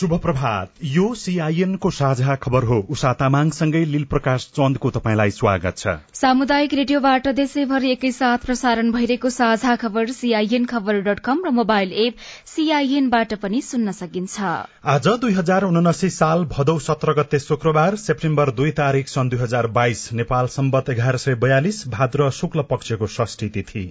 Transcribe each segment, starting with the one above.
शुभ प्रभात यो सीआईएन को साझा खबर हो। उषा तामाङसँगै लील प्रकाश चन्दको तपाईँलाई स्वागत छ। सामुदायिक रेडियोबाट देशैभरि एकैसाथ प्रसारण भइरहेको साझा खबर सीआईएन खबर डट कम र मोबाइल एप सीआईएनबाट पनि सुन्न सकिन्छ। आज दुई हजार उनासी साल भदौ सत्र गते शुक्रबार सेप्टेम्बर दुई तारीक सन् दुई हजार बाइस नेपाल सम्बत एघार सय बयालिस भाद्र शुक्ल पक्षको षष्ठी तिथि।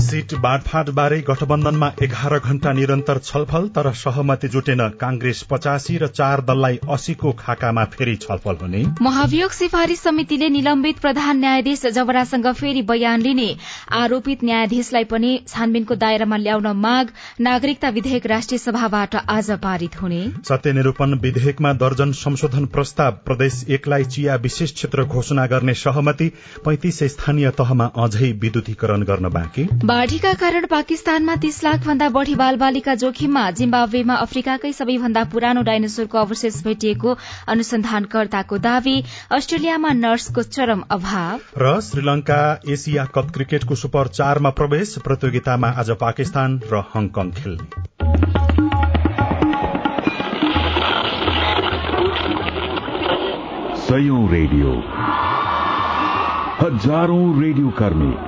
सीट बाँडफाँड बारे गठबन्धनमा एघार घण्टा निरन्तर छलफल तर सहमति जुटेन। कांग्रेस पचासी र चार दललाई अस्सीको खाकामा फेरि छलफल हुने। महाभियोग सिफारिश समितिले निलम्बित प्रधान न्यायाधीश जबरासँग फेरि बयान लिने। आरोपित न्यायाधीशलाई पनि छानबिनको दायरामा ल्याउन माग। नागरिकता विधेयक राष्ट्रिय सभाबाट आज पारित हुने। सत्यनिरूपण विधेयकमा दर्जन संशोधन प्रस्ताव प्रदेश एकलाई चिया विशेष क्षेत्र घोषणा गर्ने सहमति पैंतिस स्थानीय तहमा अझै विद्युतीकरण गर्न बाँकी। बाढ़ीका कारण पाकिस्तानमा तीस लाख भन्दा बढ़ी बालबालिका जोखिममा जिम्बाब्वेमा अफ्रिकाकै सबैभन्दा पुरानो डाइनोसोरको अवशेष भेटिएको अनुसन्धानकर्ताको दावी अस्ट्रेलियामा नर्सको चरम अभाव। र श्रीलंका एसिया कप क्रिकेटको सुपर चारमा प्रवेश प्रतियोगितामा आज पाकिस्तान र हङकङ खेल्ने। सयौं रेडियो। हजारौं रेडियो कर्मी।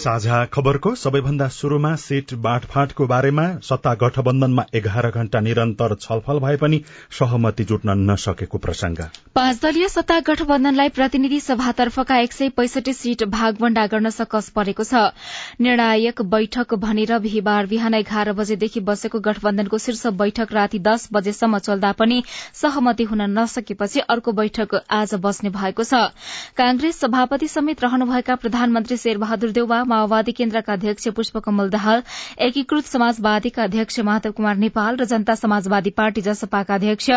साझा खबरको सबैभन्दा शुरूमा सीट बाँडफाँडको बारेमा सत्ता गठबन्धनमा एघार घण्टा निरन्तर छलफल भए पनि सहमति जुट्न नसकेको प्रसंग पाँच दलीय सत्ता गठबन्धनलाई प्रतिनिधि सभातर्फका एक सय पैसठी सीट भागवण्डा गर्न सकस परेको छ। निर्णायक बैठक भनेर बिहिबार बिहान एघार बजेदेखि बसेको गठबन्धनको शीर्ष बैठक राति दस बजेसम्म चल्दा पनि सहमति हुन नसकेपछि अर्को बैठक आज बस्ने भएको छ। कांग्रेस सभापति समेत रहनुभएका प्रधानमन्त्री शेरबहादुर देउवा माओवादी केन्द्रका अध्यक्ष पुष्पकमल दाहाल एकीकृत समाजवादीका अध्यक्ष माधव कुमार नेपाल र जनता समाजवादी पार्टी जसपाका अध्यक्ष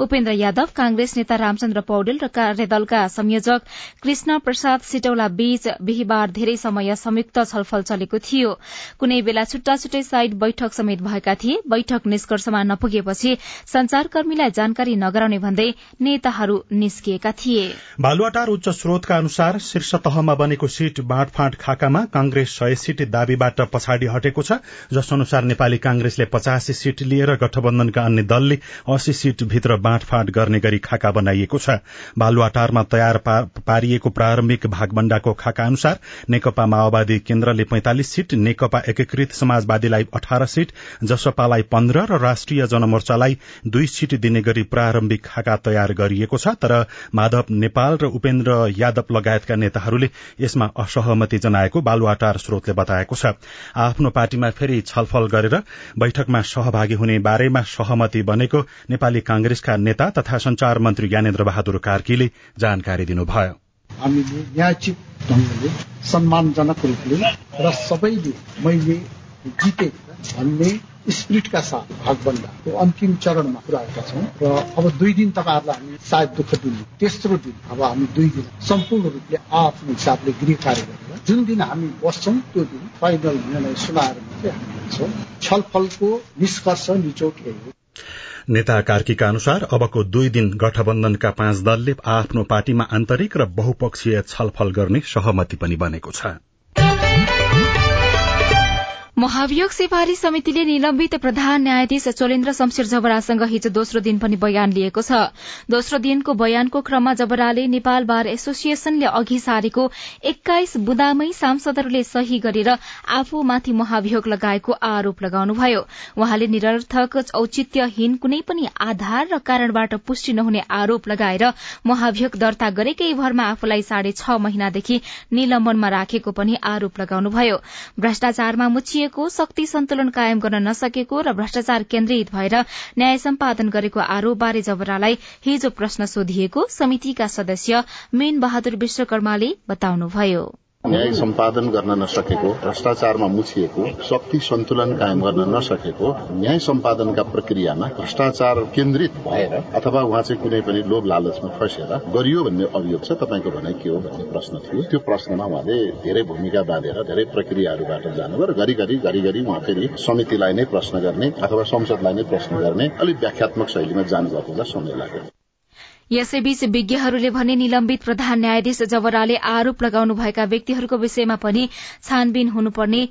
उपेन्द्र यादव कांग्रेस नेता रामचन्द्र पौडेल र कार्यदलका संयोजक कृष्ण प्रसाद सिटौला बीच बिहिबार धेरै समय संयुक्त छलफल चलेको थियो। कुनै बेला छुट्टा छुट्टै साइड बैठक समेत भएका थिए। बैठक निष्कर्षमा नपुगेपछि संचारकर्मीलाई जानकारी नगराउने भन्दै नेताहरू निस्किएका थिए। बालुवाटार उच्च स्रोतका अनुसार शीर्ष तहमा बनेको सीट बाँडफाँड खाकामा कांग्रेस सय सीट दावीबाट पछाडि हटेको छ जस अनुसार नेपाली कांग्रेसले पचासी सीट लिएर गठबन्धनका अन्य दलले अस्सी सीट भित्र बाँडफाँड गर्ने गरी खाका बनाइएको छ। बालुवाटारमा तयार पारिएको प्रारम्भिक भागबण्डाको खाका अनुसार नेकपा माओवादी केन्द्रले पैंतालिस सीट नेकपा एकीकृत समाजवादीलाई अठार सीट जसपालाई पन्ध्र र राष्ट्रिय जनमोर्चालाई दुई सीट दिने गरी प्रारम्भिक खाका तयार गरिएको छ। तर माधव नेपाल र उपेन्द्र यादव लगायतका नेताहरूले यसमा असहमति जनाएको बालुवाटार स्रोतले बताएको छ। आफ्नो पार्टीमा फेरि छलफल गरेर बैठकमा सहभागी हुने बारेमा सहमति बनेको नेपाली कांग्रेसका नेता तथा संचार मन्त्री ज्ञानेन्द्र बहादुर कार्कीले जानकारी दिनुभयो। हामीले न्यायोचित ढंगले सम्मानजनक रूपले र सबैले मैले जिते भन्ने स्पिरिटका साथ भागबन्दाको अन्तिम चरणमा पुऱ्याएका छौँ र अब दुई दिन तपाईँहरूलाई हामी सायद दुःख दिने। तेस्रो दिन अब हामी दुई दिन सम्पूर्ण रूपले आफ्नो हिसाबले गृह कार्य गरेर जुन दिन हामी बस्छौँ त्यो दिन फाइनल निर्णय सुनाएर मात्रै हामी छलफलको निष्कर्ष निचोट यही हो। नेता कार्कीका अनुसार अबको दुई दिन गठबन्धनका पाँच दलले आफ्नो पार्टीमा आन्तरिक र बहुपक्षीय छलफल गर्ने सहमति पनि बनेको छ। महाभियोग सिफारी समितिले निलम्बित प्रधान न्यायाधीश चोलेन्द्र शमशेर जबरासँग हिजो दोस्रो दिन पनि बयान लिएको छ। दोस्रो दिनको बयानको क्रममा जबराले नेपाल बार एसोसिएशनले अघि सारेको एक्काइस बुदामै सांसदहरूले सही गरेर आफूमाथि महाभियोग लगाएको आरोप लगाउनुभयो। वहाँले निरर्थक औचित्यहीन कुनै पनि आधार र कारणबाट पुष्टि नहुने आरोप लगाएर महाभियोग दर्ता गरेकै भरमा आफूलाई साढे छ महिनादेखि निलम्बनमा राखेको पनि आरोप लगाउनुभयो। भ्रष्टाचारमा मुछिएको शक्ति सन्तुलन कायम गर्न नसकेको र भ्रष्टाचार केन्द्रित भएर न्याय सम्पादन गरेको आरोपबारे जबरालाई हिजो प्रश्न सोधिएको समितिका सदस्य मीन बहादुर विश्वकर्माले बताउनुभयो। न्याय सम्पादन गर्न नसकेको भ्रष्टाचारमा मुछिएको शक्ति सन्तुलन कायम गर्न नसकेको न्याय सम्पादनका प्रक्रियामा भ्रष्टाचार केन्द्रित भएर अथवा उहाँ चाहिँ कुनै पनि लोभ लालचमा फँसेर गरियो भन्ने अभियोग छ तपाईँको भनाइ के हो भन्ने प्रश्न थियो। त्यो प्रश्नमा उहाँले धेरै भूमिका बाँधेर धेरै प्रक्रियाहरूबाट जानुभयो र घरिघरि घरिघरि उहाँ फेरि समितिलाई नै प्रश्न गर्ने अथवा संसदलाई नै प्रश्न गर्ने अलिक व्याख्यात्मक शैलीमा जानुभएको समय लाग्यो। यसैबीच विज्ञहरूले भने निलम्बित प्रधान न्यायाधीश जवराले आरोप लगाउनुभएका व्यक्तिहरूको विषयमा पनि छानबिन हुनुपर्ने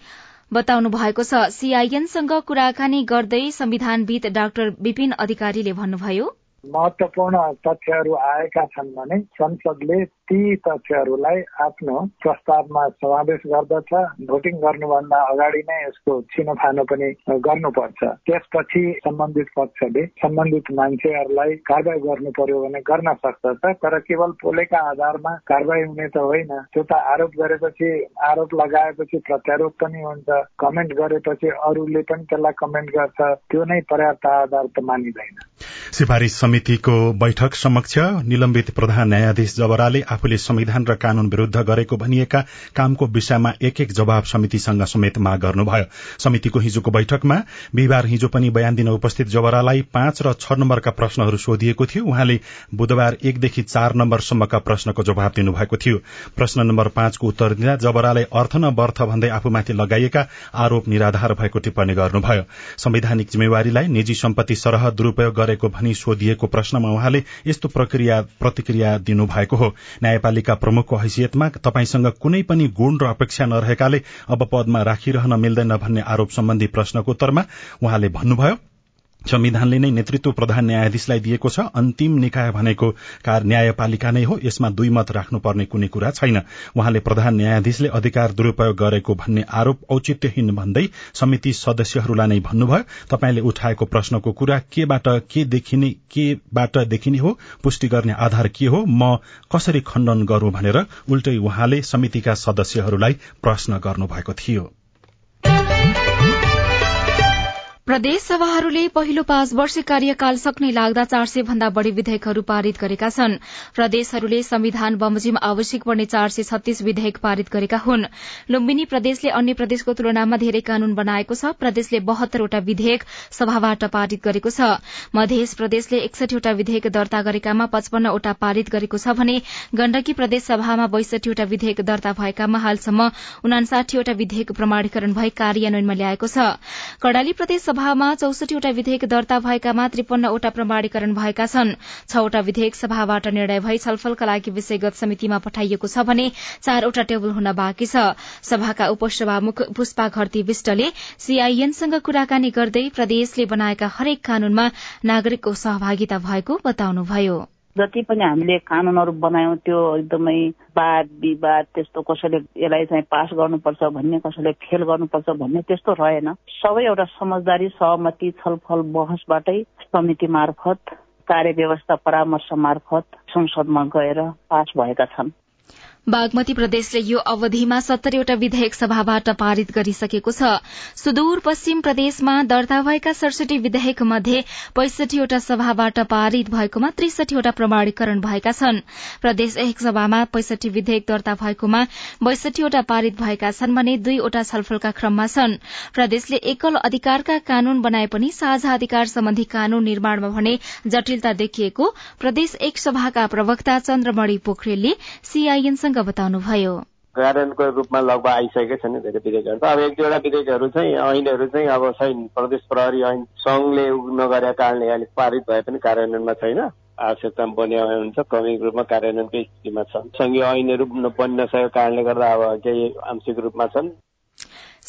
बताउनु भएको छ। सीआईएनसँग कुराकानी गर्दै संविधानविद डाक्टर विपिन अधिकारीले भन्नुभयो। महत्वपूर्ण तथ्यहरू आएका छन् भने संसदले ती तथ्यहरूलाई आफ्नो प्रस्तावमा समावेश गर्दछ। भोटिङ गर्नुभन्दा अगाडि नै यसको छिनोफानो पनि गर्नुपर्छ। त्यसपछि सम्बन्धित पक्षले सम्बन्धित मान्छेहरूलाई कारवाही गर्नु पर्यो भने गर्न सक्दछ तर केवल पोलेका आधारमा कारवाही हुने त होइन। त्यो त आरोप गरेपछि आरोप लगाएपछि प्रत्यारोप पनि हुन्छ। कमेन्ट गरेपछि अरूले पनि त्यसलाई कमेन्ट गर्छ। त्यो नै पर्याप्त आधार त मानिँदैन। सिफारिश समितिको बैठक समक्ष निलम्बित प्रधान न्यायाधीश जबराले आफूले संविधान र कानून विरूद्ध गरेको भनिएका कामको विषयमा एक एक जवाब समितिसँग समेत माग गर्नुभयो। समितिको हिजोको बैठकमा बिहिबार हिजो पनि बयान दिन उपस्थित जबरालाई पाँच र छ नम्बरका प्रश्नहरू सोधिएको थियो। उहाँले बुधबार एकदेखि चार नम्बरसम्मका प्रश्नको जवाब दिनुभएको थियो। प्रश्न नम्बर पाँचको उत्तर दिँदा जबराले अर्थ न वर्थ भन्दै आफूमाथि लगाइएका आरोप निराधार भएको टिप्पणी गर्नुभयो। संवैधानिक जिम्मेवारीलाई निजी सम्पत्ति सरह दुरूपयोग गरेको भनी सोधिएको प्रश्नमा उहाँले यस्तो प्रक्रिया प्रतिक्रिया दिनुभएको हो। न्यायपालिका प्रमुखको हैसियतमा तपाईँसँग कुनै पनि गुण र अपेक्षा नरहेकाले अब पदमा राखिरहन मिल्दैन भन्ने आरोप सम्बन्धी प्रश्नको उत्तरमा उहाँले भन्नुभयो। संविधानले नै नेतृत्व प्रधान न्यायाधीशलाई दिएको छ। अन्तिम निकाय भनेको न्यायपालिका नै हो। यसमा दुई मत राख्नुपर्ने कुनै कुरा छैन। उहाँले प्रधान न्यायाधीशले अधिकार दुरूपयोग गरेको भन्ने आरोप औचित्यहीन भन्दै समिति सदस्यहरूलाई नै भन्नुभयो। तपाईँले उठाएको प्रश्नको कुरा केबाट के देखिने केबाट देखिने हो पुष्टि गर्ने आधार के हो म कसरी खण्डन गरूं भनेर उल्टै उहाँले समितिका सदस्यहरूलाई प्रश्न गर्नुभएको थियो। प्रदेश सभाहरूले पहिलो पाँच वर्ष कार्यकाल सक्ने लाग्दा चार सय भन्दा बढ़ी विधेयकहरू पारित गरेका छन्। प्रदेशहरूले संविधान बमोजिम आवश्यक पर्ने चार सय छत्तीस विधेयक पारित गरेका हुन्। लुम्बिनी प्रदेशले अन्य प्रदेशको तुलनामा धेरै कानून बनाएको छ। प्रदेशले बहत्तरवटा विधेयक सभाबाट पारित गरेको छ। मध्य प्रदेशले एकसठीवटा विधेयक दर्ता गरेकामा पचपन्नवटा पारित गरेको छ भने गण्डकी प्रदेश सभामा बैसठीवटा विधेयक दर्ता भएकामा हालसम्म उनासाठीवटा विधेयक प्रमाणीकरण भई कार्यान्वयनमा ल्याएको छ। सभामा चौसठीवटा विधेयक दर्ता भएकामा त्रिपन्नवटा प्रमाणीकरण भएका छन्। छवटा विधेयक सभाबाट निर्णय भई छलफलका लागि विषयगत समितिमा पठाइएको छ भने चारवटा टेबल हुन बाँकी छ। सभाका उपसभामुख पुष्पा घरती विष्टले सीआईएनसँग कुराकानी गर्दै प्रदेशले बनाएका हरेक कानूनमा नागरिकको सहभागिता भएको बताउनुभयो। जति पनि हामीले कानूनहरू बनायौँ त्यो एकदमै वाद विवाद त्यस्तो कसैले यसलाई चाहिँ पास गर्नुपर्छ भन्ने कसैले फेल गर्नुपर्छ भन्ने त्यस्तो रहेन। सबै एउटा समझदारी सहमति छलफल बहसबाटै समिति मार्फत कार्य व्यवस्था परामर्श मार्फत संसदमा गएर पास भएका छन्। बागमती प्रदेशले यो अवधिमा सत्तरीवटा विधेयक सभाबाट पारित गरिसकेको छ। सुदूर पश्चिम प्रदेशमा दर्ता भएका सडसठी विधेयक मध्ये पैसठीवटा सभाबाट पारित भएकोमा त्रिसठीवटा प्रमाणीकरण भएका छन्। प्रदेश एक सभामा पैसठी विधेयक दर्ता भएकोमा बैसठीवटा पारित भएका छन् भने दुईवटा छलफलका क्रममा छन्। प्रदेशले एकल अधिकारका कानून बनाए पनि साझा अधिकार सम्बन्धी कानून निर्माणमा भने जटिलता देखिएको प्रदेश एक सभाका प्रवक्ता चन्द्रमणि पोखरेलले सीआईएनसँग बताउनुभयो? कार्यान्वयनको रूपमा लगभग आइसकेकै छन् धेरै विधेयकहरू त। अब एक दुईवटा विधेयकहरू चाहिँ ऐनहरू चाहिँ अब छैन। प्रदेश प्रहरी ऐन सङ्घले नगरेका कारणले अलिक पारित भए पनि कार्यान्वयनमा छैन। आवश्यकता बन्यो हुन्छ क्रमिक रूपमा कार्यान्वयनकै स्थितिमा छन्। सङ्घीय ऐनहरू बन्न नसकेको कारणले गर्दा अब केही आंशिक रूपमा छन्।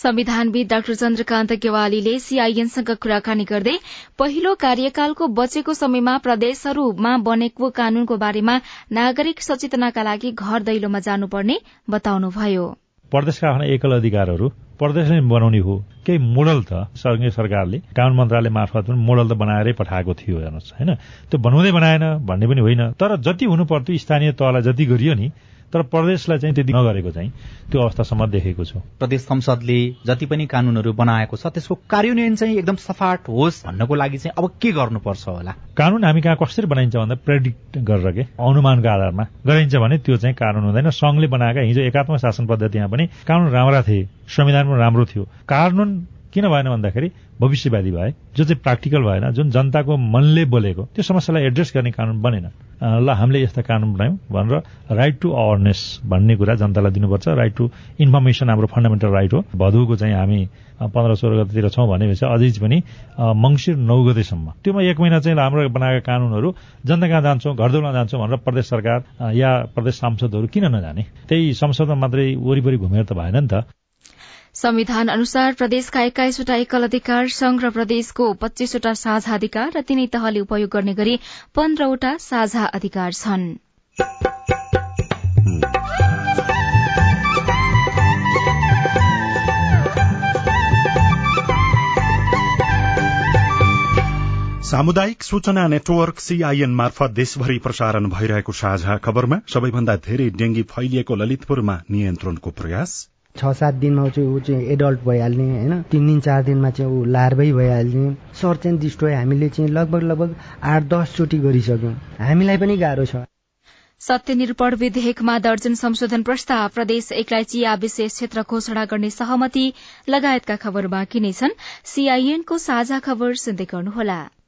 संविधानविद डाक्टर चन्द्रकान्त गेवालीले सीआईएनसँग कुराकानी गर्दै पहिलो कार्यकालको बचेको समयमा प्रदेशहरूमा बनेको कानूनको बारेमा नागरिक सचेतनाका लागि घर दैलोमा जानुपर्ने बताउनुभयो। प्रदेशका आफ्ना एकल अधिकारहरू प्रदेश नै बनाउने हो। केही मोडल त संघीय सरकारले कानून मन्त्रालय मार्फत पनि मोडल त बनाएरै पठाएको थियो हेर्नुहोस् होइन? त्यो बनाउँदै बनाएन भन्ने पनि होइन। तर जति हुनु पर्थ्यो स्थानीय तहलाई जति गरियो नि तर प्रदेशलाई चाहिँ त्यति नगरेको चाहिँ त्यो अवस्थासम्म देखेको छु। प्रदेश संसदले जति पनि कानूनहरू बनाएको छ त्यसको कार्यान्वयन चाहिँ एकदम सफाट होस् भन्नको लागि चाहिँ अब के गर्नुपर्छ होला? कानून हामी कहाँ कसरी बनाइन्छ भन्दा प्रेडिक्ट गरेर के? अनुमानको आधारमा गरिन्छ भने त्यो चाहिँ कानून हुँदैन। संघले बनाएका हिजो एकात्मक शासन पद्धतिमा पनि कानून राम्रा थिए संविधान पनि राम्रो थियो। कानून किन भएन भन्दाखेरि भविष्यवादी भए जो चाहिँ प्र्याक्टिकल भएन जुन जनताको मनले बोलेको त्यो समस्यालाई एड्रेस गर्ने कानून बनेन। ल हामीले यस्ता कानून बनायौँ भनेर राइट टु अवेरनेस भन्ने कुरा जनतालाई दिनुपर्छ। राइट टु इन्फर्मेसन हाम्रो फन्डामेन्टल राइट हो। भदौको चाहिँ हामी पन्ध्र सोह्र गतितिर छौँ भनेपछि अझै पनि मङ्सिर नौ गतेसम्म। त्योमा एक महिना चाहिँ हाम्रो बनाएका कानूनहरू जनता कहाँ जान्छौँ घरदौलमा जान्छौँ भनेर प्रदेश सरकार या प्रदेश सांसदहरू किन नजाने? त्यही संसदमा मात्रै वरिपरि घुमेर त भएन नि त। संविधान अनुसार प्रदेशका एक्काइसवटा एकल अधिकार संघ र प्रदेशको पच्चीसवटा साझा अधिकार र तीनै तहले उपयोग गर्ने गरी पन्ध्रवटा साझा अधिकार छन्। सामुदायिक सूचना नेटवर्क सीआईएन मार्फत देशभरि प्रसारण भइरहेको साझा खबरमा सबैभन्दा धेरै डेंगी फैलिएको ललितपुरमा नियन्त्रणको प्रयास। छ सात दिनमा चाहिँ ऊ चाहिँ एडल्ट भइहाल्ने होइन? तिन दिन चार दिनमा चाहिँ ऊ लार्भै भइहाल्ने। सर्च एन्ड डिस्ट्रोय हामीले चाहिँ लगभग लगभग आठ दसचोटि गरिसक्यौँ। हामीलाई पनि गाह्रो छ। सत्यनिरूपण विधेयकमा दर्जन संशोधन प्रस्ताव प्रदेश एकलाई चिया विशेष क्षेत्र घोषणा गर्ने सहमति लगायतका खबर बाँकी नै छन्। सीआईएनको साझा खबर सुन्दै गर्नुहोला।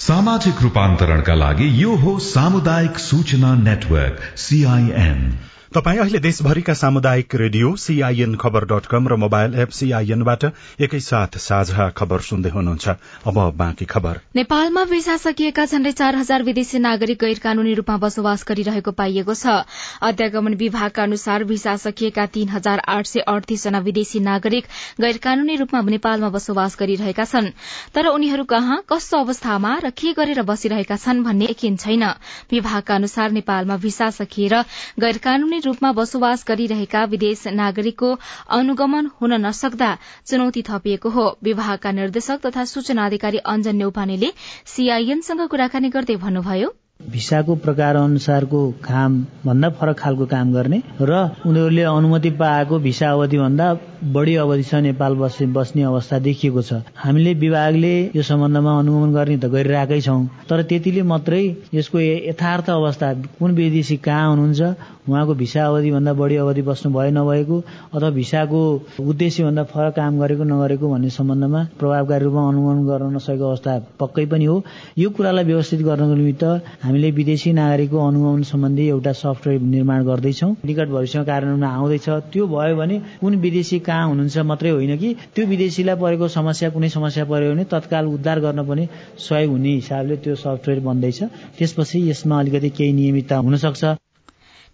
सामाजिक रूपान्तरणका लागि यो हो सामुदायिक सूचना नेटवर्क सीआईएन तपाई अहिले देशभरिका सामुदायिक रेडियो सीआईएन खबर डट कम र मोबाइल एप सीआईएनबाट एकैसाथ साझा खबर सुन्दै हुनुहुन्छ। अब बाँकी खबर। नेपालमा भिसा सकिएका झण्डै चार हजार विदेशी नागरिक गैर कानूनी रूपमा बसोबास गरिरहेको पाइएको छ। अध्यागमन विभागका अनुसार भिसा सकिएका तीन हजार आठ सय अडतीस जना विदेशी नागरिक गैर कानूनी रूपमा नेपालमा बसोबास गरिरहेका छन्। तर उनीहरू कहाँ कस्तो अवस्थामा र के गरेर बसिरहेका छन् भन्ने यकिन छैन। विभागका अनुसार नेपालमा भिसा सकिएर गैर कानूनी रूपमा बसोबास गरिरहेका विदेश नागरिकको अनुगमन हुन नसक्दा चुनौती थपिएको हो। विभागका निर्देशक तथा सूचना अधिकारी अञ्जन नेउपानेले सीआईएनसँग कुराकानी गर्दै भन्नुभयो। भिसाको प्रकार अनुसारको काम भन्दा फरक खालको काम गर्ने र उनीहरूले अनुमति पाएको भिसा अवधि भन्दा बढी अवधिसम्म नेपाल बस्ने बस्ने अवस्था देखिएको छ। हामीले विभागले यो सम्बन्धमा अनुगमन गर्ने त गरिरहेकै छौँ तर त्यतिले मात्रै यसको यथार्थ अवस्था कुन विदेशी कहाँ हुनुहुन्छ उहाँको भिसा अवधि भन्दा बढी अवधि बस्नु भयो नभएको अथवा भिसाको उद्देश्य भन्दा फरक काम गरेको नगरेको भन्ने सम्बन्धमा प्रभावकारी रूपमा अनुगमन गर्न नसकेको अवस्था पक्कै पनि हो। यो कुरालाई व्यवस्थित गर्नको निमित्त हामीले विदेशी नागरिकको अनुगमन सम्बन्धी एउटा सफ्टवेयर निर्माण गर्दैछौँ। निकट भविष्यमा कार्यान्वयनमा आउँदैछ। त्यो भयो भने कुन विदेशी कहाँ हुनुहुन्छ मात्रै होइन कि? त्यो विदेशीलाई परेको समस्या कुनै समस्या पर्यो भने तत्काल उद्धार गर्न पनि सहयोग हुने हिसाबले त्यो सफ्टवेयर बन्दैछ। त्यसपछि यसमा अलिकति केही नियमितता हुन सक्छ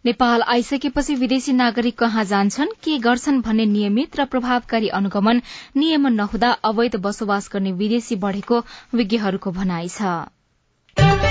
नेपाल आइसकेपछि विदेशी नागरिक कहाँ जान्छन् के गर्छन् भन्ने नियमित र प्रभावकारी अनुगमन नियमन नहुँदा अवैध बसोबास गर्ने विदेशी बढ़ेको विज्ञहरूको भनाइ छ।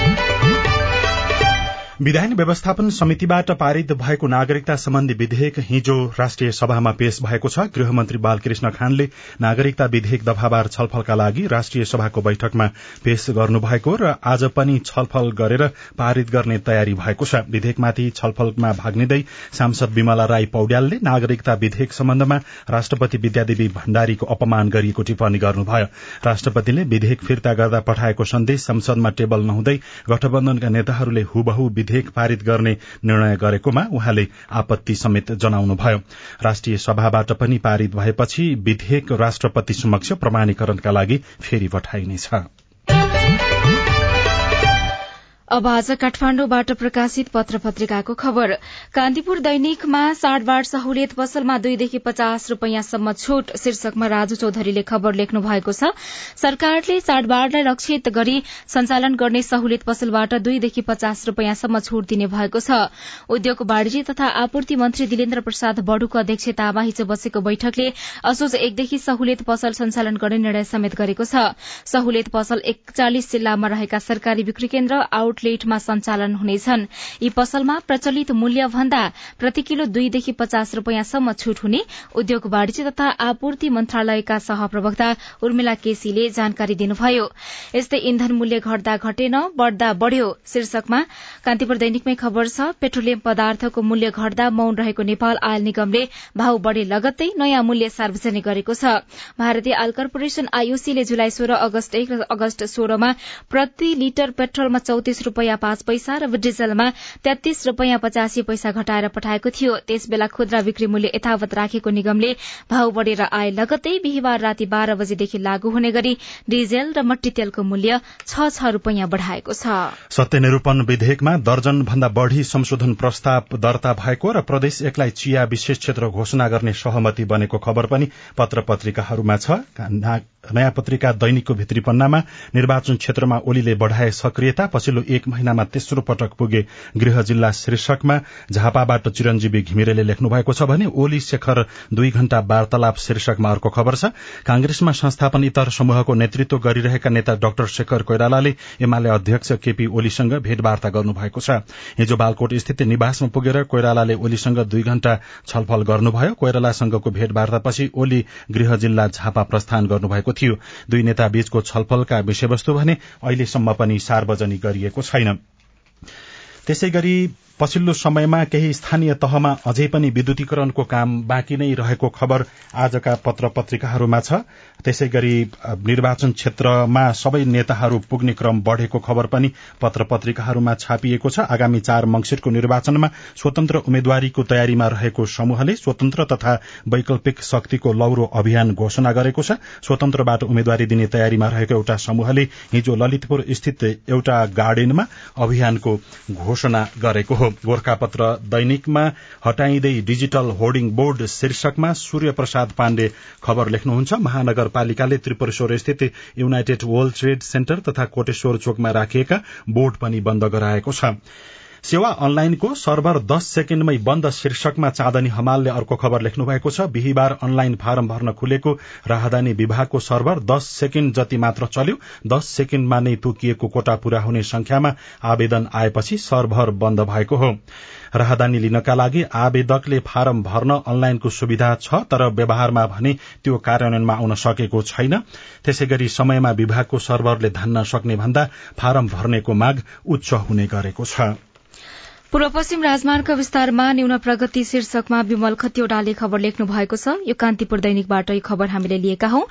विधान व्यवस्थापन समितिबाट पारित भएको नागरिकता सम्बन्धी विधेयक हिजो राष्ट्रिय सभामा पेश भएको छ। गृहमन्त्री बालकृष्ण खानले नागरिकता विधेयक दफावार छलफलका लागि राष्ट्रिय सभाको बैठकमा पेश गर्नुभएको र आज पनि छलफल गरेर पारित गर्ने तयारी भएको छ। विधेयकमाथि छलफलमा भाग लिँदै सांसद विमला राई पौड्यालले नागरिकता विधेयक सम्बन्धमा राष्ट्रपति विद्यादेवी भण्डारीको अपमान गरिएको टिप्पणी गर्नुभयो। राष्ट्रपतिले विधेयक फिर्ता गर्दा पठाएको सन्देश संसदमा टेबल नहुँदै गठबन्धनका नेताहरूले हुबहु विधेयक पारित गर्ने निर्णय गरेकोमा उहाँले आपत्ति समेत जनाउनुभयो। राष्ट्रिय सभाबाट पनि पारित भएपछि विधेयक राष्ट्रपति समक्ष प्रमाणीकरणका लागि फेरि पठाइनेछ। अब आज काठमाण्डुबाट प्रकाशित पत्र पत्रिकाको खबर। कान्तिपुर दैनिकमा साढबाड सहुलियत पसलमा दुईदेखि पचास रूपियाँसम्म छूट शीर्षकमा राजु चौधरीले खबर लेख्नु भएको छ। सरकारले चाडबाडलाई लक्षित गरी सञ्चालन गर्ने सहुलियत पसलबाट दुईदेखि पचास रूपियाँसम्म छूट दिने भएको छ। उद्योग वाणिज्य तथा आपूर्ति मन्त्री दिलेन्द्र प्रसाद बडुको अध्यक्षतामा हिजो बसेको बैठकले असोज एकदेखि सहुलियत पसल सञ्चालन गर्ने निर्णय समेत गरेको छ। सहुलियत पसल एकचालिस जिल्लामा रहेका सरकारी बिक्री केन्द्र आउटलेटमा सञ्चालन हुनेछन्। यी पसलमा प्रचलित मूल्य भन्दा प्रति किलो दुईदेखि पचास रूपियाँसम्म छूट हुने उद्योग वाणिज्य तथा आपूर्ति मन्त्रालयका सहप्रवक्ता उर्मिला केसीले जानकारी दिनुभयो। यस्तै इन्धन मूल्य घट्दा घटेन बढ़दा बढ़्यो। शीर्षकमा कान्तिपुर दैनिकमै खबर छ पेट्रोलियम पदार्थको मूल्य घट्दा मौन रहेको नेपाल आयल निगमले भाव बढ़े लगत्तै नयाँ मूल्य सार्वजनिक गरेको छ। भारतीय आयल कर्पोरेशन आईओसीले जुलाई सोह्र अगस्त एक र अगस्त सोह्रमा प्रति लिटर पेट्रोलमा चौतिस रूपियाँ पाँच पैसा र डिजलमा तेत्तीस रूपियाँ पचासी पैसा घटाएर पठाएको थियो। त्यसबेला खुद्रा बिक्री मूल्य यथावत राखेको निगमले भाव बढ़ेर आए लगत्तै बिहिबार राति बाह्र बजेदेखि लागू हुने गरी डिजेल र मट्टी तेलको मूल्य छ छ रूपियाँ बढ़ाएको छ। सत्यनिरूपण विधेयकमा दर्जन भन्दा बढ़ी संशोधन प्रस्ताव दर्ता भएको र प्रदेश एकलाई चिया विशेष क्षेत्र घोषणा गर्ने सहमति बनेको खबर पनि पत्र पत्रिकाहरूमा छ। नयाँ पत्रिका दैनिकको भित्री पन्नामा निर्वाचन क्षेत्रमा ओलीले बढ़ाए सक्रियता पछिल्लो एक महिनामा तेस्रो पटक पुगे गृह जिल्ला शीर्षकमा झापाबाट चिरञ्जीवी घिमिरेले लेख्नु भएको छ भने ओली शेखर दुई घण्टा वार्तालाप शीर्षकमा अर्को खबर छ। कांग्रेसमा संस्थापन इतर समूहको नेतृत्व गरिरहेका नेता डाक्टर शेखर कोइरालाले एमाले अध्यक्ष केपी ओलीसँग भेटवार्ता गर्नुभएको छ। हिजो बालकोट स्थित निवासमा पुगेर कोइरालाले ओलीसँग दुई घण्टा छलफल गर्नुभयो। कोइरालासँगको भेटवार्तापछि ओली गृह जिल्ला झापा प्रस्थान गर्नुभएको थियो। दुई नेता बीचको छलफलका विषयवस्तु भने अहिलेसम्म पनि सार्वजनिक गरिएको छैन। त्यसै गरी पछिल्लो समयमा केही स्थानीय तहमा अझै पनि विद्युतीकरणको काम बाँकी नै रहेको खबर आजका पत्र पत्रिकाहरूमा छ। त्यसै गरी निर्वाचन क्षेत्रमा सबै नेताहरू पुग्ने क्रम बढ़ेको खबर पनि पत्र पत्रिकाहरूमा छापिएको छ। आगामी चार मंगिरको निर्वाचनमा स्वतन्त्र उम्मेद्वारीको तयारीमा रहेको समूहले स्वतन्त्र तथा वैकल्पिक शक्तिको लौरो अभियान घोषणा गरेको छ। स्वतन्त्रबाट उम्मेद्वारी दिने तयारीमा रहेको एउटा समूहले हिजो ललितपुर स्थित एउटा गार्डनमा अभियानको घोषणा गरेको हो। गोर्खापत्र दैनिकमा हटाइँदै डिजिटल होर्डिङ बोर्ड शीर्षकमा सूर्य प्रसाद पाण्डे खबर लेख्नुहुन्छ। महानगरपालिकाले त्रिपुरेश्वर स्थित युनाइटेड वर्ल्ड ट्रेड सेन्टर तथा कोटेश्वर चोकमा राखिएका बोर्ड पनि बन्द गराएको छ। सेवा अनलाइनको सर्भर दस सेकेण्डमै बन्द शीर्षकमा चाँदनी हमालले अर्को खबर लेख्नु भएको छ। बिहिबार अनलाइन फारम भर्न खुलेको राहदानी विभागको सर्भर दस सेकेण्ड जति मात्र चल्यो। दस सेकेण्डमा नै तोकिएको कोटा पूरा हुने संख्यामा आवेदन आएपछि सर्भर बन्द भएको हो। राहदानी लिनका लागि आवेदकले फारम भर्न अनलाइनको सुविधा छ तर व्यवहारमा भने त्यो कार्यान्वयनमा आउन सकेको छैन। त्यसै गरी समयमा विभागको सर्भरले धान्न सक्ने भन्दा फारम भर्नेको माग उच्च हुने गरेको छ। पूर्व पश्चिम राजमार्ग विस्तारमा न्यून प्रगति शीर्षकमा विमल खतिवड़ाले खबर लेख्नु भएको छ। यो कान्तिपुर दैनिकबाट यो खबर हामीले लिएका हौं।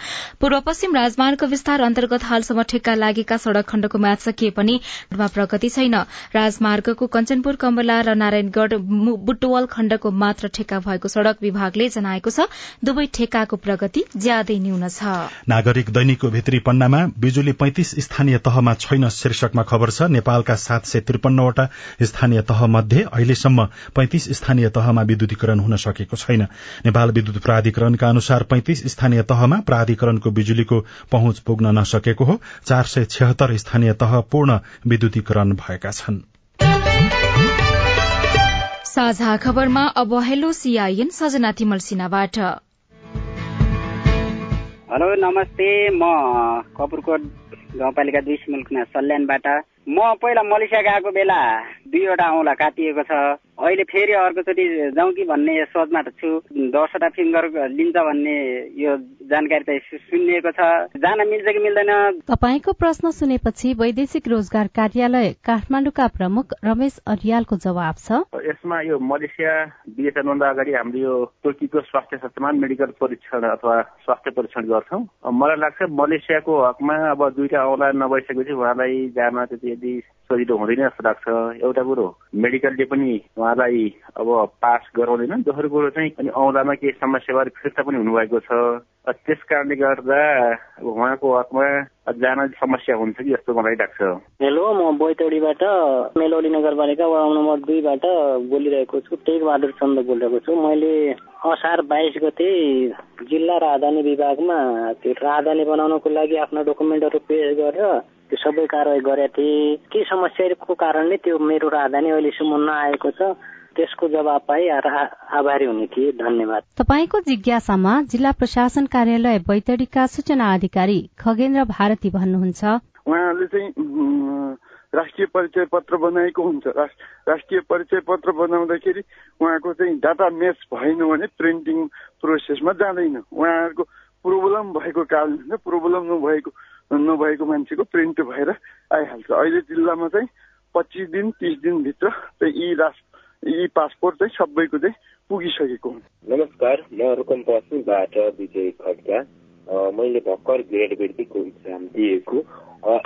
पूर्व पश्चिम राजमार्ग विस्तार अन्तर्गत हालसम्म ठेक्का लागेका सड़क खण्डको म्याद सकिए पनि प्रगति छैन। राजमार्गको कञ्चनपुर कमला र नारायणगढ़ बुटवल खण्डको मात्र ठेक्का भएको सड़क विभागले जनाएको छ दुवै ठेक्काको प्रगति ज्यादै न्यून छ। नागरिक दैनिकको भित्री पन्नामा बिजुली पैंतिस स्थानीय तहमा छैन शीर्षकमा खबर छ। नेपालका सात सय त्रिपन्नवटा स्थानीय तह मध्ये अहिलेसम्म पैंतिस स्थानीय तहमा विद्युतीकरण हुन सकेको छैन। नेपाल विद्युत प्राधिकरणका अनुसार पैंतिस स्थानीय तहमा प्राधिकरणको बिजुलीको पहुँच पुग्न नसकेको हो। चार सय छिहत्तर स्थानीय तह पूर्ण विद्युतीकरण भएका छन्। साझा खबरमा अब हेलो सीआईएन सजना तिमल सिन्हाबाट। हेलो नमस्ते। म कपुरकोट गाउँपालिका दुई सिमलकुना सल्यानबाट म पहिला मलेसिया गएको बेला दुईवटा औँला काटिएको छ। अहिले फेरि अर्कोचोटि जाउँ कि भन्ने सोचमा त छु। दसवटा फिङ्गर लिन्छ भन्ने यो जानकारी त सुनिएको छ। जान मिल्छ कि मिल्दैन? तपाईँको प्रश्न सुनेपछि वैदेशिक रोजगार कार्यालय काठमाडौँका प्रमुख रमेश अरियालको जवाब छ। यसमा यो मलेसिया विदेश जानुभन्दा अगाडि हाम्रो यो तुर्कीको स्वास्थ्य शास्त्रमा मेडिकल परीक्षण अथवा स्वास्थ्य परीक्षण गर्छौँ। मलाई लाग्छ मलेसियाको हकमा अब दुईटा औँला नभइसकेपछि उहाँलाई जान त्यति यदि सजिलो हुँदैन जस्तो लाग्छ एउटा कुरो। मेडिकलले पनि उहाँलाई अब पास गराउँदैन। दोस्रो कुरो चाहिँ अनि औँलामा केही समस्या भएर फिर्ता पनि हुनुभएको छ। त्यस कारणले गर्दा अब उहाँको हकमा जान समस्या हुन्छ कि जस्तो मलाई लाग्छ। हेलो म बैतडीबाट मेलौली नगरपालिका वडा नम्बर दुईबाट बोलिरहेको छु। टेक बहादुर चन्द बोलिरहेको छु। मैले असार बाइस गते जिल्ला राजधानी विभागमा त्यो राजधानी बनाउनको लागि आफ्ना डकुमेन्टहरू पेश गरेर त्यो सबै कारवाही गरेका थिएँ। के समस्याको कारणले त्यो मेरो राजधानी अहिलेसम्म नआएको छ? त्यसको जवाब पाए आभारी हुने थिए। धन्यवाद। तपाईँको जिज्ञासामा जिल्ला प्रशासन कार्यालय बैतडीका सूचना अधिकारी खगेन्द्र भारती भन्नुहुन्छ। उहाँहरूले चाहिँ राष्ट्रिय परिचय पत्र बनाएको हुन्छ। राष्ट्रिय परिचय पत्र बनाउँदाखेरि उहाँको चाहिँ डाटा मेच भएन भने प्रिन्टिङ प्रोसेसमा जाँदैन। उहाँहरूको प्रोब्लम भएको कारणले प्रोब्लम नभएको नभएको मान्छेको प्रिन्ट भएर आइहाल्छ। अहिले जिल्लामा चाहिँ पच्चिस दिन तिस दिनभित्र चाहिँ यी राष्ट्र यी पासपोर्ट चाहिँ सबैको चाहिँ पुगिसकेको हुन्छ नमस्कार म रुकम पश्चिमबाट विजय खड्का। मैले भर्खर ग्रेड वृद्धिको इक्जाम दिएको।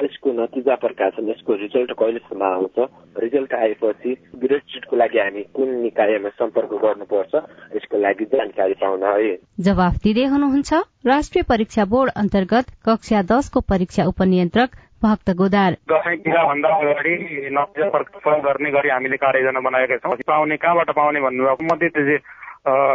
यसको नतिजा प्रकाशन यसको रिजल्ट कहिलेसम्म आउँछ? रिजल्ट आएपछि ग्रेजुएटको लागि हामी कुन निकायमा सम्पर्क गर्नुपर्छ? यसको लागि जानकारी पाउन है। जवाफ दिँदै हुनुहुन्छ राष्ट्रिय परीक्षा बोर्ड अन्तर्गत कक्षा दसको परीक्षा उपनियन्त्रक भक्त गोदार। भन्दा अगाडि नतिजा प्रकाशन गर्ने गरी हामीले कार्ययोजना बनाएका छौँ। पाउने कहाँबाट पाउने भन्नुभएको मध्ये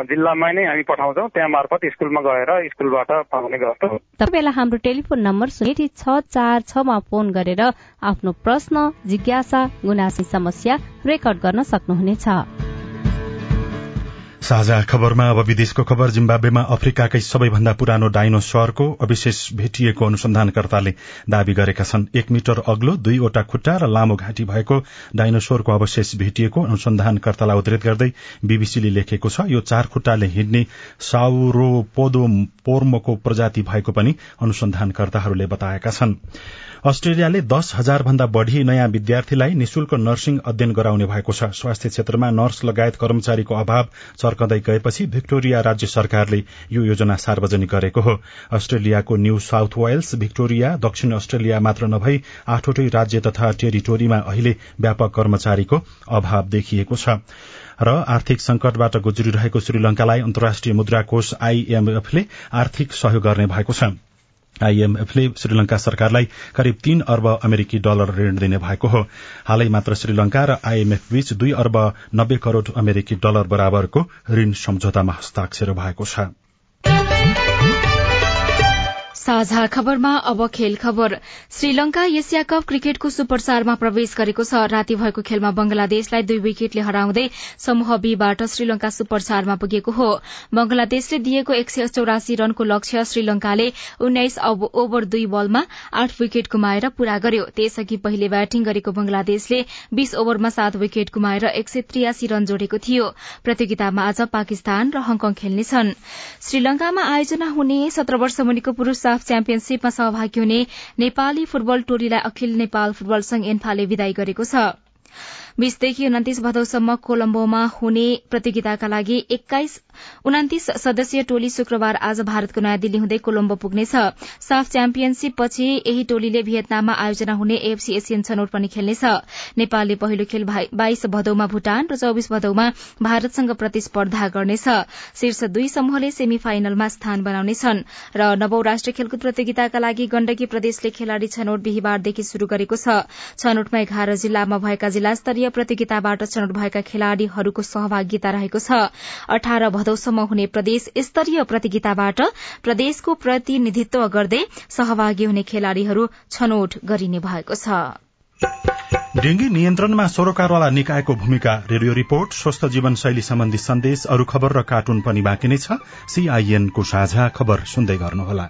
जिल्लामा नै हामी पठाउँछौँ। त्यहाँ मार्फत स्कुलमा गएर स्कुलबाट पाउने गर्छौँ। तपाईँलाई हाम्रो टेलिफोन नम्बर शून्य छ चार छमा फोन गरेर आफ्नो प्रश्न जिज्ञासा गुनासी समस्या रेकर्ड गर्न सक्नुहुनेछ। साझा खबरमा अब विदेशको खबर। जिम्बाब्वेमा अफ्रिकाकै सबैभन्दा पुरानो डाइनोसरको अविशेष भेटिएको अनुसन्धानकर्ताले दावी गरेका छन्। एक मिटर अग्लो दुईवटा खुट्टा र लामो घाँटी भएको डाइनोसोरको अवशेष भेटिएको अनुसन्धानकर्तालाई उद्धृत गर्दै बीबीसीले लेखेको छ यो चार खुट्टाले हिँड्ने साउरोपोदो पोर्मको प्रजाति भएको पनि अनुसन्धानकर्ताहरूले बताएका छन्। अस्ट्रेलियाले दश हजार भन्दा बढ़ी नयाँ विद्यार्थीलाई निशुल्क नर्सिङ अध्ययन गराउने भएको छ। स्वास्थ्य क्षेत्रमा नर्स लगायत कर्मचारीको अभाव चर्कदै गएपछि भिक्टोरिया राज्य सरकारले यो योजना सार्वजनिक गरेको हो। अस्ट्रेलियाको न्यू साउथ वेल्स भिक्टोरिया दक्षिण अस्ट्रेलिया मात्र नभई आठवटै राज्य तथा टेरिटोरीमा अहिले व्यापक कर्मचारीको अभाव देखिएको छ। र आर्थिक संकटबाट गुज्रिरहेको श्रीलंकालाई अन्तर्राष्ट्रिय मुद्रा कोष आईएमएफले आर्थिक सहयोग गर्ने भएको छ। आईएमएफले श्रीलंका सरकारलाई करिब तीन अर्ब अमेरिकी डलर ऋण दिने भएको हो। हालै मात्र श्रीलंका र आईएमएफ बीच दुई अर्ब नब्बे करोड़ अमेरिकी डलर बराबरको ऋण सम्झौतामा हस्ताक्षर भएको छ। साझा खबरमा अब खेल खबर। श्रीलंका एसिया कप क्रिकेटको सुपर चारमा प्रवेश गरेको छ। राति भएको खेलमा बंगलादेशलाई दुई विकेटले हराउँदै समूह बीबाट श्रीलंका सुपर चारमा पुगेको हो। बंगलादेशले दिएको एक सय चौरासी रनको लक्ष्य श्रीलंकाले उन्नाइस ओभर दुई बलमा आठ विकेट गुमाएर पूरा गर्यो। त्यसअघि पहिले ब्याटिङ गरेको बंगलादेशले बीस ओभरमा सात विकेट गुमाएर एक सय त्रियासी रन जोडेको थियो। प्रतियोगितामा आज पाकिस्तान र हङकङ खेल्नेछन्। श्रीलंकामा आयोजना हुने सत्र वर्ष मुनिको पुरूष साफ च्याम्पियनशीपमा सहभागी हुने नेपाली फुटबल टोलीलाई अखिल नेपाल फुटबल संघ एन्फाले विदाई गरेको छ। बीसदेखि उन्तिस भदौसम्म कोलम्बोमा हुने प्रतियोगिताका लागि एक्काइस उन्तिस सदस्यीय टोली शुक्रबार आज भारतको नयाँ दिल्ली हुँदै कोलम्बो पुग्नेछ। साफ च्याम्पियनशीप पछि यही टोलीले भियतनाममा आयोजना हुने एफसी एसियन छनौट पनि खेल्नेछ। नेपालले पहिलो खेल बाइस भदौमा भूटान र चौविस भदौमा भारतसँग प्रतिस्पर्धा गर्नेछ। शीर्ष दुई समूहले सेमी फाइनलमा स्थान बनाउनेछन् र नवौं राष्ट्रिय खेलकुद प्रतियोगिताका लागि गण्डकी प्रदेशले खेलाड़ी छनौट बिहिबारदेखि शुरू गरेको छ। छनौटमा एघार जिल्लामा भएका जिल्ला स्तरीय प्रतियोगिताबाट छनौट भएका खेलाड़ीहरूको सहभागिता रहेको छ। अठार भदौसम्म हुने प्रदेश स्तरीय प्रतियोगिताबाट प्रदेशको प्रतिनिधित्व गर्दै सहभागी हुने खेलाड़ीहरू छनौट गरिने भएको छ। डेंगी नियन्त्रणमा सरोकारवाला निकायको भूमिका रेडियो रिपोर्ट स्वस्थ जीवनशैली सम्बन्धी सन्देश अरू खबर र कार्टुन पनि बाँकी नै छ। सीआईएनको साझा खबर सुन्दै गर्नुहोला।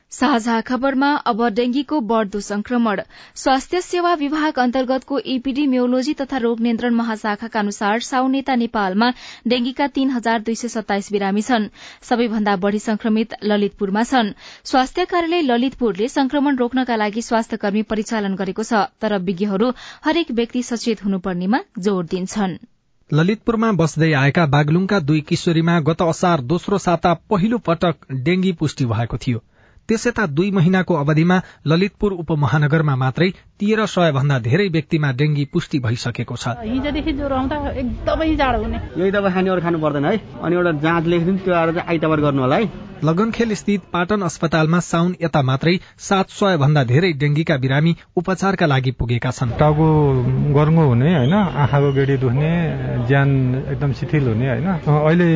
साझा खबरमा अब डेंगीको बढ़दो संक्रमण। स्वास्थ्य सेवा विभाग अन्तर्गतको इपिडिमियोलोजी तथा रोग नियन्त्रण महाशाखाका अनुसार साउनेता नेपालमा डेंगीका तीन हजार दुई सय सत्ताइस बिरामी छन्। सबैभन्दा बढ़ी संक्रमित ललितपुरमा छन्। स्वास्थ्य कार्यालय ललितपुरले संक्रमण रोक्नका लागि स्वास्थ्य कर्मी परिचालन गरेको छ तर विज्ञहरू हरेक व्यक्ति सचेत हुनुपर्नेमा जोड़ दिन्छन्। ललितपुरमा बस्दै आएका बागलुङका दुई किशोरीमा गत असार दोस्रो साता पहिलो पटक डेंगी पुष्टि भएको थियो। त्यसयता दुई महिनाको अवधिमा ललितपुर उपमहानगरमा मात्रै तेह्र सय भन्दा धेरै व्यक्तिमा डेंगी पुष्टि भइसकेको छ। हिजोदेखि ज्वरो आउँदा एकदमै जाडो हुने। यही दबाई खाने अरू खानु पर्दैन है। अनि एउटा जाँच लेखिदिनु त्यो आएर चाहिँ आइतबार गर्नु होला है। लगनखेल स्थित पाटन अस्पतालमा साउन यता मात्रै सात सय भन्दा धेरै डेंगीका बिरामी उपचारका लागि पुगेका छन्। टाउको गर्गो हुने होइन आँखाको गेडी दुख्ने ज्यान एकदम शिथिल हुने होइन। अहिले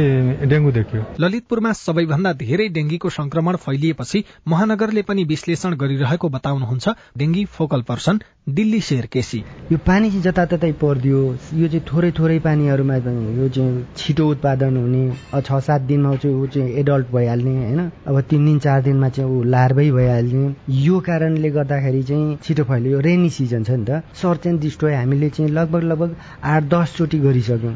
डेंगू देखियो। ललितपुरमा सबैभन्दा धेरै डेंगीको संक्रमण फैलिएपछि महानगरले पनि विश्लेषण गरिरहेको बताउनुहुन्छ dengue focal person Dilli Sher KC. यो पानी चाहिँ जताततै परिदियो। यो चाहिँ थोरै थोरै पानीहरूमा यो चाहिँ छिटो उत्पादन हुने छ सात दिनमा चाहिँ ऊ चाहिँ एडल्ट भइहाल्ने होइन? अब तिन दिन चार दिनमा चाहिँ ऊ लार्भै भइहाल्ने। यो कारणले गर्दाखेरि चाहिँ छिटो फैलियो। रेनी सिजन छ नि त। सर्च एन्ड डिस्ट्रोय हामीले चाहिँ लगभग लगभग आठ दसचोटि गरिसक्यौँ।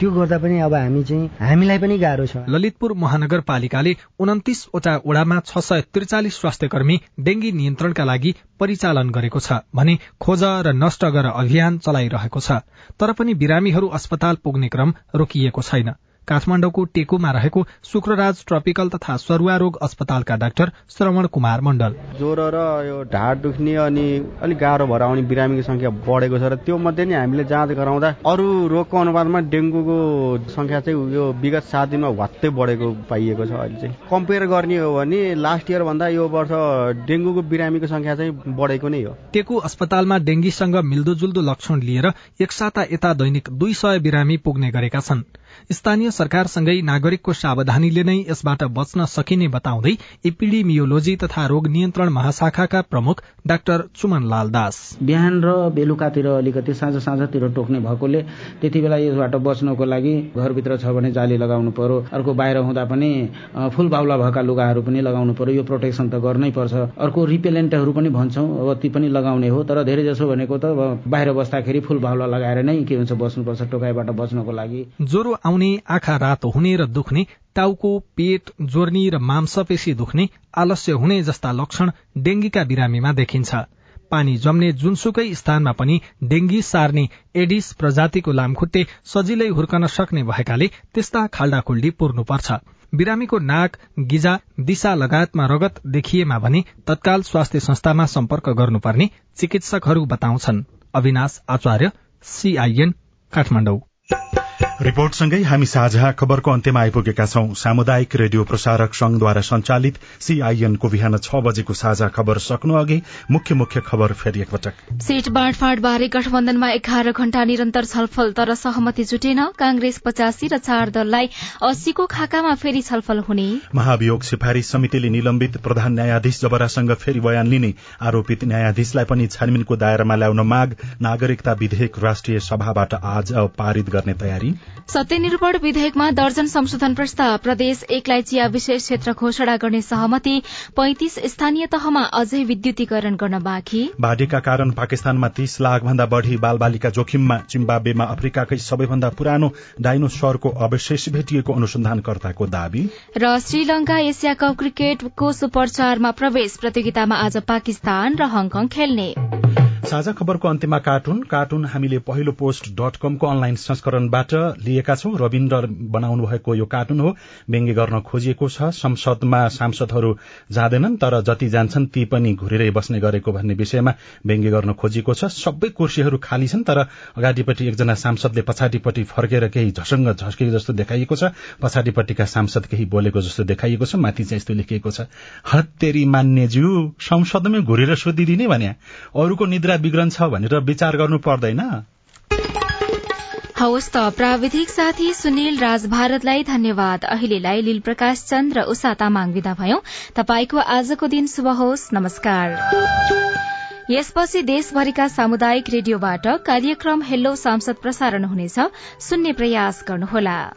त्यो गर्दा पनि अब हामी चाहिँ हामीलाई पनि गाह्रो छ। ललितपुर महानगरपालिकाले उन्तिसवटा वडामा छ सय त्रिचालिस स्वास्थ्य कर्मी डेंगी नियन्त्रणका लागि परिचालन गरेको छ भने खोज र नष्ट गर अभियान चलाइरहेको छ। तर पनि बिरामीहरू अस्पताल पुग्ने क्रम रोकिएको छैन। काठमाडौँको टेकुमा रहेको शुक्रराज ट्रपिकल तथा सरुवा रोग अस्पतालका डाक्टर श्रवण कुमार मण्डल। ज्वरो र यो ढाड दुख्ने अनि अलिक गाह्रो भएर आउने बिरामीको संख्या बढेको छ र त्यो मध्ये नै हामीले जाँच गराउँदा अरू रोगको अनुपातमा डेङ्गुको संख्या चाहिँ यो विगत सात दिनमा वात्तै बढेको पाइएको छ अहिले चाहिँ। कम्पेयर गर्ने हो भने लास्ट इयर भन्दा यो वर्ष डेङ्गुको बिरामीको संख्या चाहिँ बढेको नै हो। टेकु अस्पतालमा डेंगीसँग मिल्दोजुल्दो लक्षण लिएर एक साता यता दैनिक दुई सय बिरामी पुग्ने गरेका छन्। स्थानीय सरकारसँगै नागरिकको सावधानीले नै यसबाट बच्न सकिने बताउँदै इपिडिमियोलोजी तथा रोग नियन्त्रण महाशाखाका प्रमुख डाक्टर चुमन लाल दास। बिहान र बेलुकातिर अलिकति साँझ साँझतिर टोक्ने भएकोले त्यति बेला यसबाट बच्नको लागि घरभित्र छ भने जाली लगाउनु पर्यो अर्को बाहिर हुँदा पनि फुल बाउला भएका लुगाहरू पनि लगाउनु पर्यो। यो प्रोटेक्सन त गर्नै पर्छ। अर्को रिपेलेन्टहरू पनि भन्छौँ अब ती पनि लगाउने हो। तर धेरै जसो भनेको त बाहिर बस्दाखेरि फुल बाउला लगाएर नै के हुन्छ बस्नुपर्छ टोकाइबाट बच्नको लागि। ज्वरो आउने आँखा रातो हुने र दुख्ने टाउको पेट जोर्नी र मांसपेशी दुख्ने आलस्य हुने जस्ता लक्षण डेंगीका बिरामीमा देखिन्छ। पानी जम्ने जुनसुकै स्थानमा पनि डेंगी सार्ने एडिस प्रजातिको लामखुट्टे सजिलै हुर्कन सक्ने भएकाले त्यस्ता खाल्डाखुल्डी पुर्नुपर्छ। बिरामीको नाक गिजा दिशा लगायतमा रगत देखिएमा भने तत्काल स्वास्थ्य संस्थामा सम्पर्क गर्नुपर्ने चिकित्सकहरू बताउँछन्। अविनाश आचार्य सीआईएन काठमाडौँ। रिपोर्टसँगै हामी साझा खबरको अन्त्यमा आइपुगेका छौं। सामुदायिक रेडियो प्रसारक संघद्वारा संचालित सीआईएनको बिहान छ बजेको साझा खबर सक्नु अघि मुख्य मुख्य खबर फेरि एकपटक। सीट बाँडफाँड बारे गठबन्धनमा एघार घण्टा निरन्तर छलफल तर सहमति जुटेन। कांग्रेस पचासी र चार दललाई अस्सीको खाकामा फेरि छलफल हुने। महाभियोग सिफारिश समितिले निलम्बित प्रधान न्यायाधीश जबरासँग फेरि बयान लिने आरोपित न्यायाधीशलाई पनि छानबिनको दायरामा ल्याउन माग। नागरिकता विधेयक राष्ट्रिय सभाबाट आज पारित गर्ने तयारी। सत्यनिर्भर विधेयकमा दर्जन संशोधन प्रस्ताव। प्रदेश एकलाई चिया विशेष क्षेत्र घोषणा गर्ने सहमति। पैंतिस स्थानीय तहमा अझै विद्युतीकरण गर्न बाँकी। बाढ़ीका कारण पाकिस्तानमा तीस लाख भन्दा बढ़ी बाल बालिका जोखिममा चिम्बावेमा अफ्रिकाकै सबैभन्दा पुरानो डाइनोसरको अवशेष भेटिएको अनुसन्धानकर्ताको दावी। र श्रीलंका एसिया कप क्रिकेटको सुपर चारमा प्रवेश प्रतियोगितामा आज पाकिस्तान र हङकङ खेल्ने। साझा खबरको अन्त्यमा कार्टुन कार्टुन हामीले पहिलो पोस्ट डट कमको अनलाइन संस्करणबाट लिएका छौं। रविन्द्र बनाउनु भएको यो कार्टुन हो। व्यङ्ग्य गर्न खोजिएको छ। संसदमा सांसदहरू जाँदैनन् तर जति जान्छन् ती पनि घुरेरै बस्ने गरेको भन्ने विषयमा व्यङ्ग्य गर्न खोजिएको छ। सबै कुर्सीहरू खाली छन् तर अगाडिपट्टि एकजना सांसदले पछाडिपट्टि फर्केर केही झसङ्ग झस्केको जस्तो देखाइएको छ। पछाडिपट्टिका सांसद केही बोलेको जस्तो देखाइएको छ। माथि चाहिँ यस्तो लेखिएको छ हत्तेरी मान्यज्यू संसदमै घुरेर सोधिदिने भने अरूको निद्रा बिग्रन्छ भनेर विचार गर्नु पर्दैन। हवस् त प्राविधिक साथी सुनिल राज भारतलाई धन्यवाद। अहिलेलाई लील प्रकाश चन्द र उषा तामाङ विदा भयौं। तपाईँको आजको दिन शुभ होस्। नमस्कार। यसपछि देशभरिका सामुदायिक रेडियोबाट कार्यक्रम हेलो सांसद प्रसारण हुनेछ। सुन्ने प्रयास गर्नुहोला।